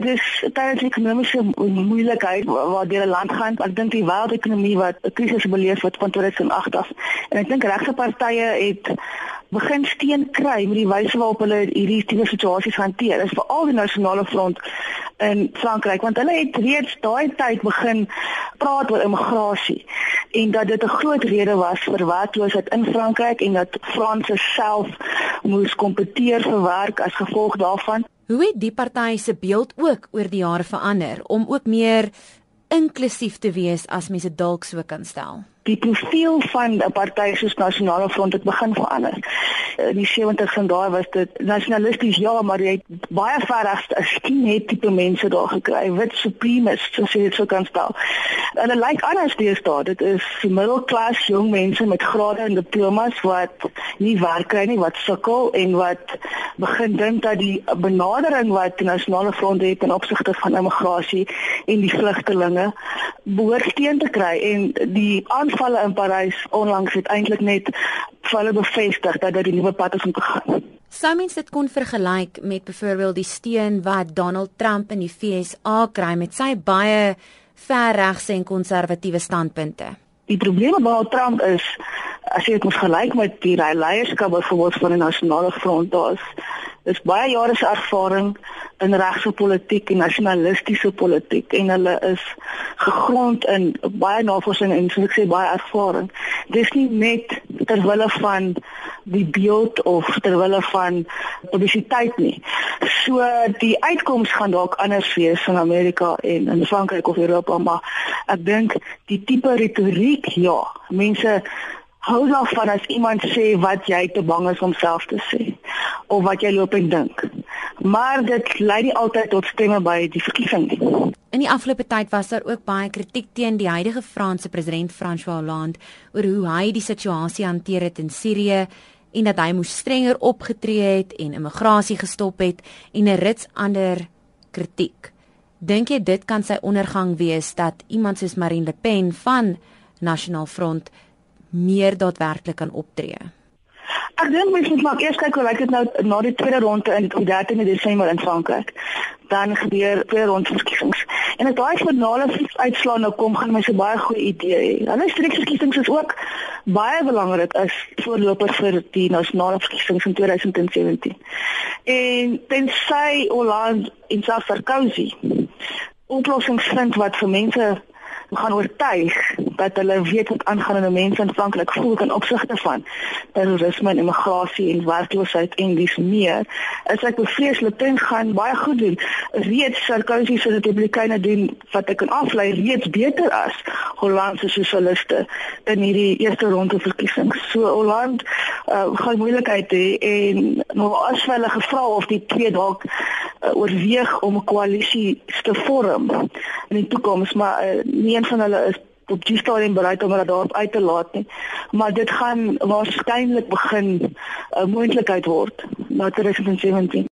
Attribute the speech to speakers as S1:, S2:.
S1: Dis tydens ekonomiese moeilikheid waar deur 'n land gaan. Ek dink die wêreldekonomie wat 'n krisis beleef wat van 2008 af. En ek dink regse partye het begin steen kry met die wyse waarop hulle hierdie tipe situasies hanteer. Dit is veral die nasionale front in Frankryk want hulle het reeds daai tyd begin praat oor immigrasie en dat dit 'n groot rede was vir werkloosheid in Frankryk en dat Franse self moes kompeteer vir werk as gevolg daarvan.
S2: Hoe het die party se beeld ook oor die jare verander om ook meer inklusief te wees as mense dalk so kan stel?
S1: die profiel van 'n party soos Nasionale Front het begin verander. In die 70s en daai was dit nasionalisties ja, maar jy het baie verreg as skinhead tipe mense daar gekry, wit supremacists soos jy dit sou kan stel. Lyk like anders deesdae. Dit is middelklas jong mense met grade en diplomas wat nie werk kry nie, wat sukkel en wat begin dink dat die benadering wat die Nasionale Front het in opsigte van immigrasie en die vlugtelinge behoort teen te kry en die aanvalle in Parys onlangs het eintlik net hulle bevestig dat dit die nuwe pad is om te gaan.
S2: Sou mens dit kon vergelyk met byvoorbeeld die steun wat Donald Trump in die VSA kry met sy baie verregse en konservatiewe standpunte?
S1: Die probleem met Donald Trump is as jy dit moet vergelyk met die leierskap byvoorbeeld van die nasionale front, daar's is baie jare se ervaring in regse politiek en nasionalistiese politiek en hulle is gegrond in baie navorsing en soos ek sê baie ervaring. Dis nie net ter wille van die beeld of ter wille van publisiteit nie. So die uitkoms gaan dalk anders wees in Amerika en in Frankryk of Europa, maar ek dink die tipe retoriek ja, mense hou daarvan as iemand sê wat jy te bang is om self te sê of wat jy loop en dink. Maar dit lei nie altyd tot stemme by die verkiesing nie.
S2: In die afgelope tyd was daar ook baie kritiek teen die huidige Franse president François Hollande oor hoe hy die situasie hanteer het in Sirië en dat hy moes strenger opgetree het en immigrasie gestop het en 'n rits ander kritiek. Dink jy dit kan sy ondergang wees dat iemand soos Marine Le Pen van National Front meer daadwerklik kan optree?
S1: Ek dink mens moet maar eers kyk hoe lyk dit nou na die tweede ronde in die 13de Desember in Frankryk. Dan gebeur twee rondes verkiesings. En as daai finale uitslaan nou kom, gaan mense baie goeie idee hê. Hulle streeksverkiesings is ook baie belangrik as voorloper vir die nasionale verkiesings in 2017. En tensy Hollande en Sarkozy oplossings vind wat vir mense gaan oortuig dat hulle weet wat aangaan in mense in Frankryk voel in opsigte van terrorisme en immigrasie en werkloosheid en dis meer. Is ek bevrees Le Pen gaan baie goed doen. Reeds Sarkozy se Republikeine doen wat ek kan aflei reeds beter as Hollandse sosialiste in hierdie eerste ronde verkiesings. So Holland uh, gaan moeilikheid hê en nou as hulle gevra of die twee dalk uh, oorweeg om 'n koalisie te vorm in die toekoms, maar uh, nie een van hulle is op die stadium bereid om hulle daarop uit te laat nie. Maar dit gaan waarskynlik begin 'n uh, moontlikheid word na 2017.